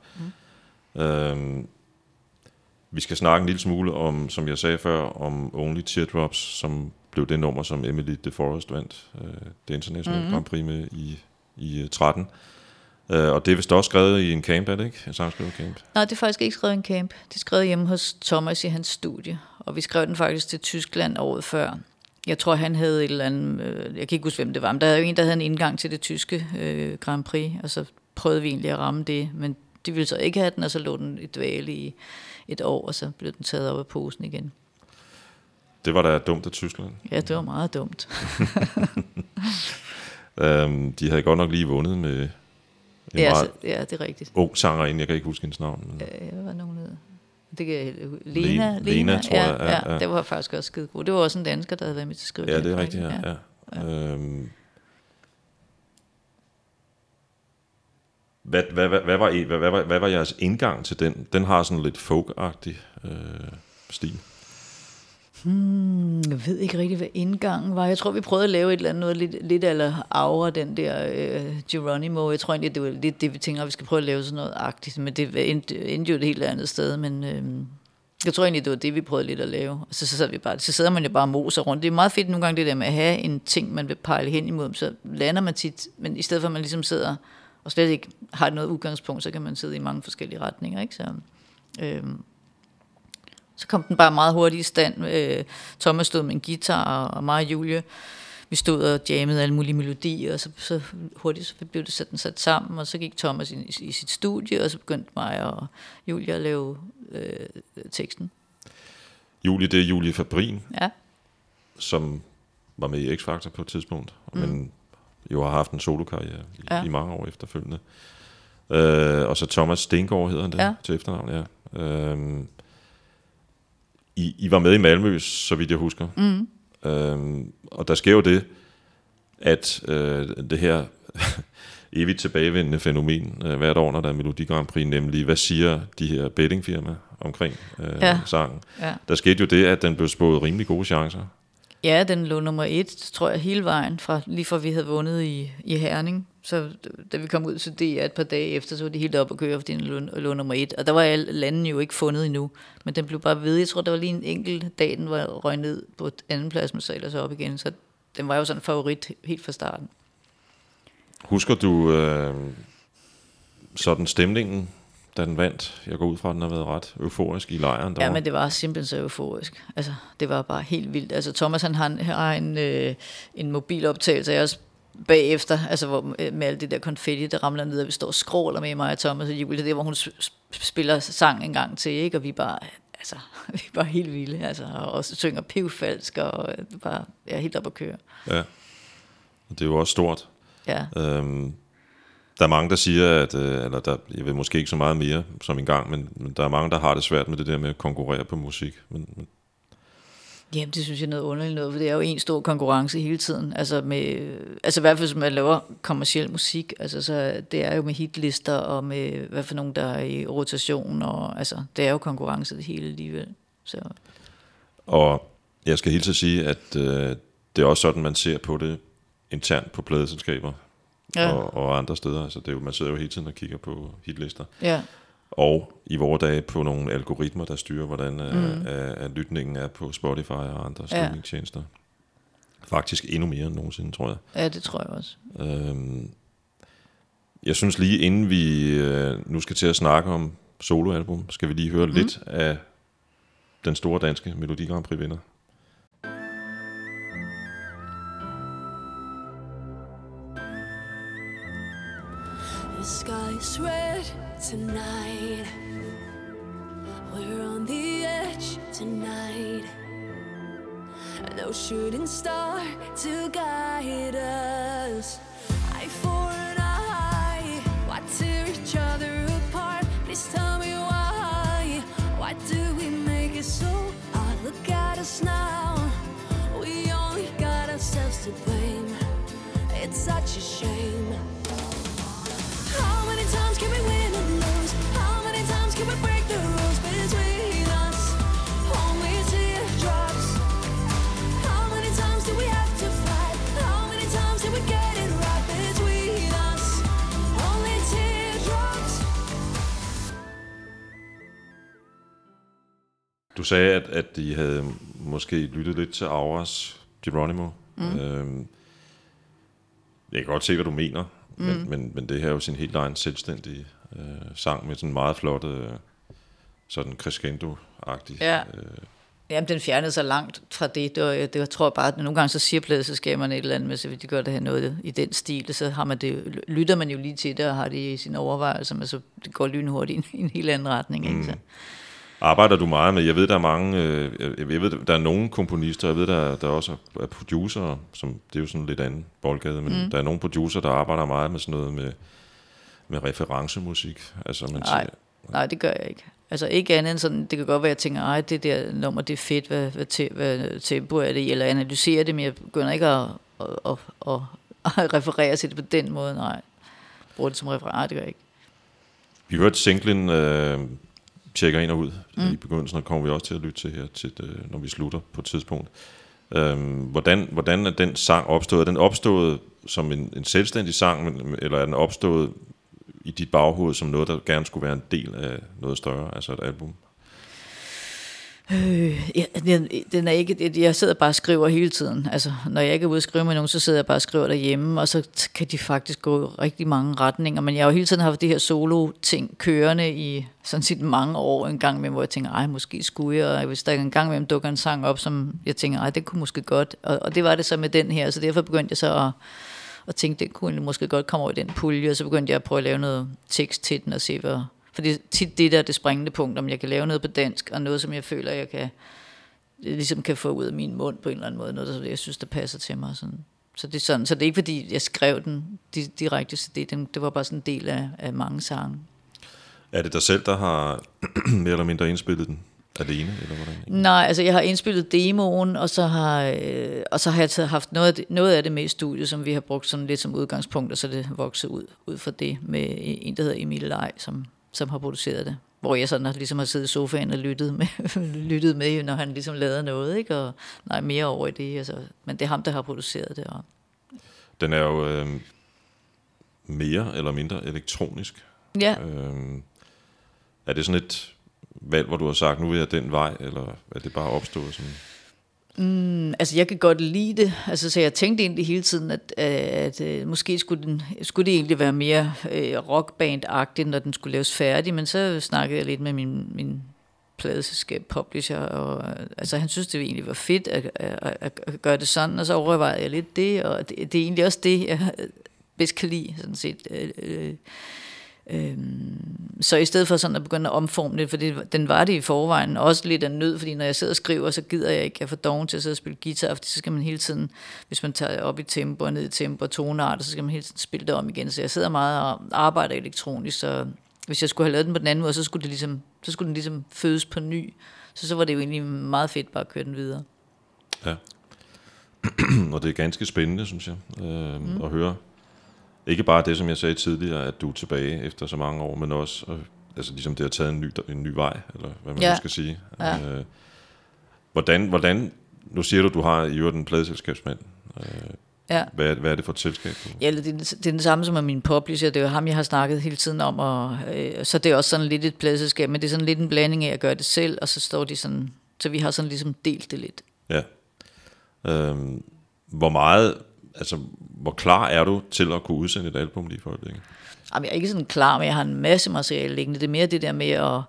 Mm. Øhm, vi skal snakke en lille smule om, som jeg sagde før, om Only Teardrops, som blev det nummer, som Emily DeForest vandt øh, det internationale mm-hmm. Grand Prix med i, i øh, 13. Øh, og det er vist også skrevet i en camp, er det ikke? En sangskrivercamp. Nej, det er faktisk ikke skrevet i en camp. Det er skrevet hjemme hos Thomas i hans studie. Og vi skrev den faktisk til Tyskland året før. Jeg tror, han havde et eller andet... Øh, jeg kan ikke huske, hvem det var, men der havde jo en, der havde en indgang til det tyske øh, Grand Prix, og så prøvede vi egentlig at ramme det, men de ville så ikke have den, og så lå den i dvale i et år, og så blev den taget op af posen igen. Det var da dumt af Tyskland. Ja, det var meget dumt. <laughs> Øhm, de havde godt nok lige vundet med en Ja, meget så, ja, det er rigtigt. ung sangerinde, jeg kan ikke huske hendes navn. Men... Øh, hvad var nogen hed? Det kan, Lena, Lena, Lena, tror jeg, ja, ja, ja. ja, det var faktisk også skide god. Det var også en dansker, der havde været med til at skrive Ja, det er rigtigt, ja. ja. Øhm, hvad, hvad, hvad, hvad, var, hvad, hvad, hvad, hvad var jeres indgang til den? Den har sådan lidt folk-agtig øh, stil. Hmm, jeg ved ikke rigtig, hvad indgangen var. Jeg tror, vi prøvede at lave et eller andet noget lidt, lidt eller aura, den der øh, Geronimo. Jeg tror egentlig, det var lidt det, vi tænker, at vi skal prøve at lave sådan noget agtigt. Men det endte, endte jo et helt andet sted. Men øh, jeg tror egentlig, det var det, vi prøvede lidt at lave. Og så, så, sad vi bare, så sidder man jo bare og moser rundt. Det er meget fedt nogle gange det der med at have en ting, man vil pejle hen imod. Så lander man tit, men i stedet for at man ligesom sidder og slet ikke har noget udgangspunkt, så kan man sidde i mange forskellige retninger. Ikke? Så, øh, så kom den bare meget hurtigt i stand. Øh, Thomas stod med en guitar, og mig og Julie, vi stod og jammede alle mulige melodier, og så, så hurtigt så blev det sat, sat sammen, og så gik Thomas i, i sit studie, og så begyndte mig og Julie at lave øh, teksten. Julie, det er Julie Fabrin, Ja, som var med i X-Factor på et tidspunkt, mm. men jo har haft en solokarriere i, ja. I mange år efterfølgende. Øh, og så Thomas Stengård hedder han det Ja. til efternavn, ja. Øhm, I, I var med i Malmø, så vidt jeg husker. Mm. Øhm, og der sker jo det, at øh, det her <laughs> evigt tilbagevendende fænomen øh, hvert år, når der er Melodi Grand Prix, nemlig hvad siger de her bettingfirmaer omkring øh, Ja. sangen. Ja. Der skete jo det, at den blev spået rimelig gode chancer. Ja, den lå nummer et, tror jeg, hele vejen, fra, lige fra vi havde vundet i, i Herning. Så da vi kom ud til det et par dage efter, så var de helt op at køre, fordi den lå, lå nummer et. Og der var alle landene jo ikke fundet endnu, men den blev bare ved. Jeg tror, der var lige en enkelt dag, den var røget ned på anden plads, men så ellers op igen. Så den var jo sådan en favorit helt fra starten. Husker du øh, sådan stemningen, da den vandt? Jeg går ud fra, at den har været ret euforisk i lejren. Ja, derovre. men det var simpelthen så euforisk. Altså, det var bare helt vildt. Altså, Thomas han har, har en, øh, en mobiloptagelse af os bagefter, altså hvor, øh, med alt det der konfetti, der ramler ned, og vi står og skråler med mig og Thomas og Julie, det er, hvor hun sp- sp- spiller sang en gang til, ikke? og vi bare, altså, <laughs> vi er bare helt vilde, altså, og også synger pivfalsk, og øh, bare, er helt op at køre. Ja. Og det er jo også stort. Ja, Øhm, der er mange, der siger, at, øh, eller der, jeg ved måske ikke så meget mere som engang, men, men der er mange, der har det svært med det der med at konkurrere på musik. Men, men Jamen, det synes jeg er noget underligt noget, for det er jo en stor konkurrence hele tiden. Altså, med, altså i hvert fald, hvis man laver kommersiel musik, altså, så det er jo med hitlister og med, hvad for nogen, der er i rotation, og altså, det er jo konkurrence det hele alligevel. Så, Og jeg skal helt at sige, at øh, det er også sådan, man ser på det internt på pladeselskaber ja, ja. og, og andre steder. Altså, det er jo, man sidder jo hele tiden og kigger på hitlister. ja, Og i vores dage på nogle algoritmer, der styrer, hvordan mm. at, at lytningen er på Spotify og andre streamingtjenester. Faktisk endnu mere end nogensinde, tror jeg. ja, det tror jeg også. Øhm, jeg synes lige inden vi øh, nu skal til at snakke om soloalbum, skal vi lige høre mm. lidt af den store danske Melodi Grand Prix vinder. The sky's tonight. We're on the edge tonight. No shooting star to guide us. Eye for an eye. Why tear each other apart? Please tell me why. Why do we make it so hard? Look at us now. We only got ourselves to blame. It's such a shame. Du sagde, at, at de havde måske lyttet lidt til Auras Geronimo. Mm. Øhm, jeg kan godt se, hvad du mener, mm. men, men, men det her er jo sin helt egen selvstændige øh, sang med sådan en meget flot, øh, sådan crescendo-agtig. Ja. Øh, Jamen, den fjernede sig langt fra det. Det, var, det jeg tror bare, at nogle gange så siger pladeselskaberne et eller andet vil de godt have noget i den stil, så har man det, lytter man jo lige til det, og har det i sine overvejelser, men så det går lynhurtigt i en, i en helt anden retning. Ikke? Så. Arbejder du meget med, jeg ved, der er mange, øh, jeg ved, der er nogle komponister, jeg ved, der, der også er producer, som, det er jo sådan lidt anden boldgade, men mm. der er nogle producer, der arbejder meget med sådan noget med, med referencemusik. Altså, man Nej, siger, nej, det gør jeg ikke. Altså ikke andet end sådan, det kan godt være, at jeg tænker, ej, det der nummer, det er fedt, hvad, hvad, te, hvad tempo er det, eller analysere det, men jeg begynder ikke at, at, at, at, at <laughs> referere til det på den måde, nej. Bruger det som referat, det gør jeg ikke. Vi hørte singlen øh, tjekker ind og ud mm. i begyndelsen, og kommer vi også til at lytte til her, til, øh, når vi slutter på et tidspunkt. Øhm, hvordan, hvordan er den sang opstået? Er den opstået som en, en selvstændig sang, eller er den opstået i dit baghoved som noget, der gerne skulle være en del af noget større, altså et album? Øh, ja, den, den er ikke, jeg sidder bare og skriver hele tiden. Altså, når jeg ikke er ude og skrive med nogen, så sidder jeg bare og skriver derhjemme, og så kan de faktisk gå i rigtig mange retninger. Men jeg har jo hele tiden haft det her solo-ting kørende i sådan set mange år en gang med, hvor jeg tænker, ej, måske skulle jeg, og hvis der en gang med dukker en sang op, som jeg tænker, ej, det kunne måske godt. Og, og det var det så med den her, så derfor begyndte jeg så at, at tænke, det kunne måske godt komme over i den pulje, og så begyndte jeg at prøve at lave noget tekst til den og se, hvad, for det er tit det der er det springende punkt, om jeg kan lave noget på dansk, og noget, som jeg føler, jeg kan, ligesom kan få ud af min mund på en eller anden måde, noget, der jeg synes, der passer til mig. Sådan. Så det er sådan, så det er ikke fordi, jeg skrev den di- direkte, så det, det var bare sådan en del af, af mange sange. Er det dig selv, der har <clears throat> mere eller mindre indspillet den alene, eller hvordan? Nej, altså jeg har indspillet demoen, og så har, øh, og så har jeg taget, haft noget af, det, noget af det med i studiet, som vi har brugt sådan lidt som udgangspunkt, og så det vokset ud, ud fra det med en, der hedder Emil Lej, som, som har produceret det. Hvor jeg sådan har, ligesom har siddet i sofaen og lyttet med, <laughs> lyttet med, når han ligesom lavede noget, ikke? Og nej, mere over i det. Altså. Men det er ham, der har produceret det. Og, Den er jo øh, mere eller mindre elektronisk. ja, Øh, er det sådan et valg, hvor du har sagt, nu vil jeg den vej, eller er det bare opstået sådan? Mm, Altså, jeg kan godt lide det. Altså, så jeg tænkte egentlig hele tiden, at, at, at måske skulle, den, skulle det egentlig være mere øh, rockband-agtigt, når den skulle laves færdig. Men så snakkede jeg lidt med min, min pladeselskab publisher, og øh, altså, han synes, det egentlig var fedt at, at, at, at gøre det sådan, og så overvejede jeg lidt det, og det, det er egentlig også det, jeg bedst kan lide, sådan set. Øh, øh, Øhm, så i stedet for sådan at begynde at omforme det, for det, den var det i forvejen, også lidt af nød, fordi når jeg sidder og skriver, så gider jeg ikke, jeg får doven til at sidde og spille guitar, fordi så skal man hele tiden, hvis man tager op i tempo og ned i tempo og toneart, så skal man hele tiden spille det om igen, så jeg sidder meget og arbejder elektronisk, så hvis jeg skulle have lavet den på den anden måde, så skulle, det ligesom, så skulle den ligesom fødes på ny, så så var det jo egentlig meget fedt bare at køre den videre. Ja. <clears throat> og det er ganske spændende, synes jeg, øh, mm. at høre. Ikke bare det, som jeg sagde tidligere, at du er tilbage efter så mange år, men også øh, altså ligesom det har taget en ny, en ny vej, eller hvad man Ja. skal sige. Ja. Øh, hvordan, hvordan, nu siger du, du har i øvrigt en pladeselskabsmand. Øh, Ja. hvad, hvad er det for et selskab? Ja, det, er- det er den samme som med min publisher. Det er jo ham, jeg har snakket hele tiden om. Og, øh, så det er også sådan lidt et pladselskab, men det er sådan lidt en blanding af at gøre det selv, og så står de sådan... Så vi har sådan ligesom delt det lidt. Ja. Øhm, hvor meget, altså, hvor klar er du til at kunne udsende et album lige for øjeblikket? Jamen, jeg er ikke sådan klar, men jeg har en masse materiale liggende. Det er mere det der med at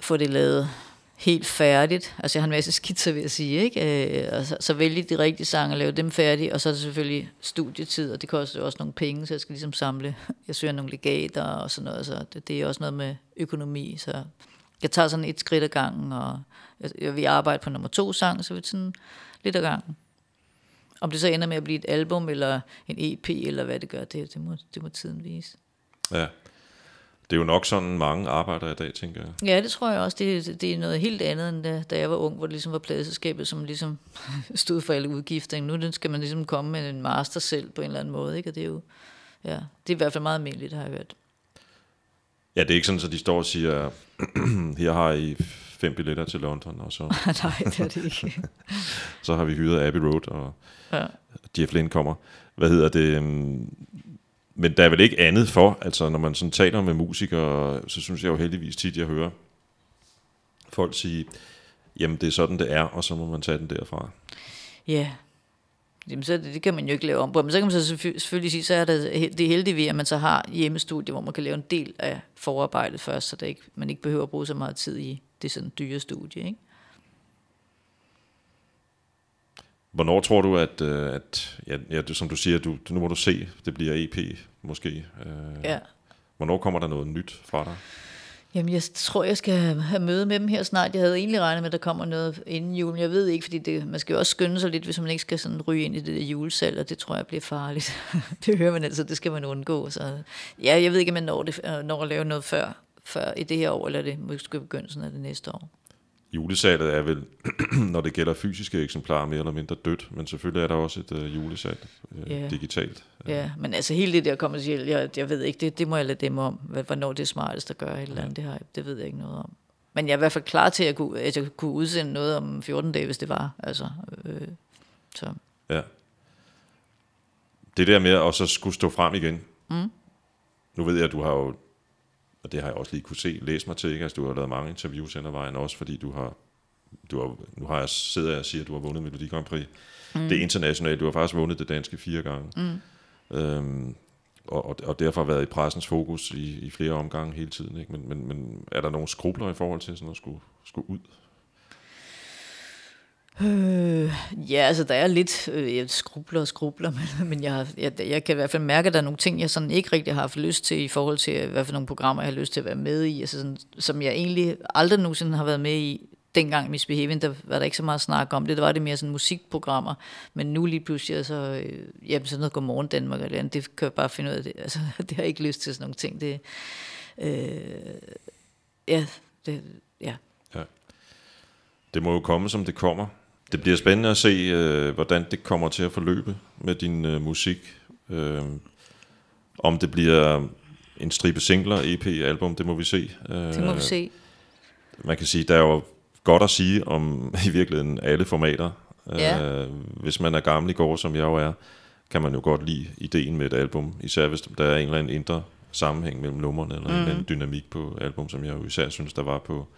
få det lavet helt færdigt. Altså, jeg har en masse <laughs> skitser, vil jeg sige, ikke? Øh, og så, så vælge de rigtige sange og lave dem færdige, og så er det selvfølgelig studietid, og det koster jo også nogle penge, så jeg skal ligesom samle. <laughs> Jeg søger nogle legater og sådan noget, så det, det er også noget med økonomi, så jeg tager sådan et skridt ad gangen, og jeg, jeg vil arbejde på nummer to sang, så vi sådan lidt ad gangen. Om det så ender med at blive et album, eller en EP, eller hvad det gør, det, det, må, det må tiden vise. Ja. Det er jo nok sådan mange arbejder i dag, tænker jeg. Ja, det tror jeg også. Det, det er noget helt andet, end da, da jeg var ung, hvor det ligesom var pladeselskabet, som ligesom <laughs> stod for alle udgifter. Nu skal man ligesom komme med en master selv på en eller anden måde, ikke? Og det er jo, ja, det er i hvert fald meget almindeligt, har jeg hørt. Ja, det er ikke sådan, at de står og siger, <clears throat> her har I fem billetter til London, og så, <laughs> Nej, det er det ikke. <laughs> så har vi hyret Abbey Road, og Ja. Jeff Lynne kommer. Hvad hedder det? øhm, Men der er vel ikke andet for, altså når man sådan taler med musikere, så synes jeg jo heldigvis tit, jeg hører folk sige, jamen det er sådan, det er, og så må man tage den derfra. Ja, Jamen, så det, det kan man jo ikke lave om på. Men så kan man så selvfø- selvfølgelig sige, så er det, det heldige ved, at man så har hjemmestudie, hvor man kan lave en del af forarbejdet først, så det ikke, man ikke behøver at bruge så meget tid i det sådan dyre studie. Ikke? Hvornår tror du, at, øh, at ja, ja, det, som du siger, du, nu må du se, det bliver EP måske. Øh, Ja. Hvornår kommer der noget nyt fra dig? Jamen, jeg tror, jeg skal have- møde med dem her snart. Jeg havde egentlig regnet med, at der kommer noget inden jul, jeg ved ikke, fordi det, man skal jo også skynde sig lidt, hvis man ikke skal sådan ryge ind i det der julesalg, og det tror jeg bliver farligt. <laughs> det hører man altså, det skal man undgå. Så ja, jeg ved ikke, om jeg når, det, øh, når at lave noget før, før i det her år, eller er det måske begyndelsen af det næste år. Julesalget er vel, <clears throat> når det gælder fysiske eksemplarer, mere eller mindre dødt, men selvfølgelig er der også et øh, julesalg øh, Ja. digitalt. Ja, men altså hele det der kommercielle, jeg, jeg ved ikke, det, det må jeg lade dem om, hvornår det er smartest at gøre et eller andet, det, har, det ved jeg ikke noget om. Men jeg er i hvert fald klar til, at, kunne, at jeg kunne udsende noget om 14 dage, hvis det var. Altså, øh, så. Ja. Det der med at så skulle stå frem igen. Mm. Nu ved jeg, at du har jo, og det har jeg også lige kunne se, læst mig til, ikke? Altså, du har lavet mange interviews hen ad vejen, også fordi du har, du har nu har jeg sidder jeg og siger, at du har vundet Melodi Grand Prix. Mm. Det er internationalt, du har faktisk vundet det danske fire gange. Mm. Øhm, og, og, og derfor været i pressens fokus i, i flere omgange hele tiden. Ikke? Men, men, men er der nogle skrubler i forhold til sådan at skulle, skulle ud? Øh, ja, altså der er lidt øh, jeg skrubler og skrubler, <laughs> men, men jeg, jeg, jeg kan i hvert fald mærke, at der er nogle ting, jeg sådan ikke rigtig har haft lyst til i forhold til, hvad for nogle programmer, jeg har lyst til at være med i, altså sådan, som jeg egentlig aldrig nogensinde har været med i. Dengang Misbehaving, der var der ikke så meget snak om det, der var det mere sådan musikprogrammer, men nu lige pludselig, så, øh, jamen sådan noget Godmorgen Danmark eller andet, det kan jeg bare finde ud af, det, altså, <laughs> det har jeg ikke lyst til sådan nogle ting, det, øh, ja, det, ja, det må jo komme, som det kommer. Det bliver spændende at se, øh, hvordan det kommer til at forløbe med din øh, musik. Øh, om det bliver en stribe singler, EP, album, det må vi se. Øh, Det må vi se. Man kan sige, der er jo godt at sige om <laughs> i virkeligheden alle formater. Ja. Øh, hvis man er gammel i går, som jeg jo er, kan man jo godt lide ideen med et album. Især hvis der er en eller anden indre sammenhæng mellem numrene, eller mm. en eller anden dynamik på album, som jeg jo især synes, der var på,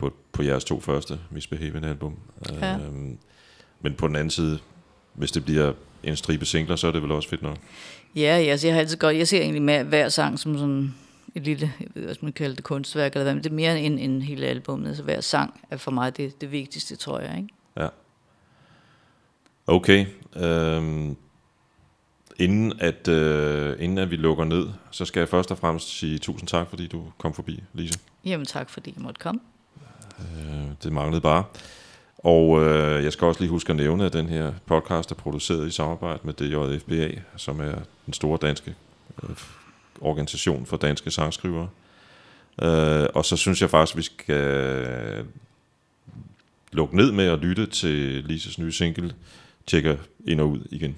på, på jeres to første Misbehaving album. Ja. Øhm, men på den anden side, hvis det bliver en stribe singler, så er det vel også fedt nok. Ja, altså jeg har altid godt, jeg ser egentlig med hver sang som sådan et lille, jeg ved, hvad man kalder det, kunstværk, eller hvad, men det er mere end, end hele albumet, altså hver sang er for mig det, det vigtigste, tror jeg, ikke? Ja. Okay. Øhm, inden, at, øh, inden at vi lukker ned, så skal jeg først og fremmest sige tusind tak, fordi du kom forbi, Lise. Jamen tak, fordi jeg måtte komme. Øh, det manglede bare. Og øh, jeg skal også lige huske at nævne, at den her podcast er produceret i samarbejde med DJFBA, som er den store danske øh, organisation for danske sangskrivere. Øh, og så synes jeg faktisk, vi skal øh, lukke ned med at lytte til Lises nye single, Tjekker ind og ud igen.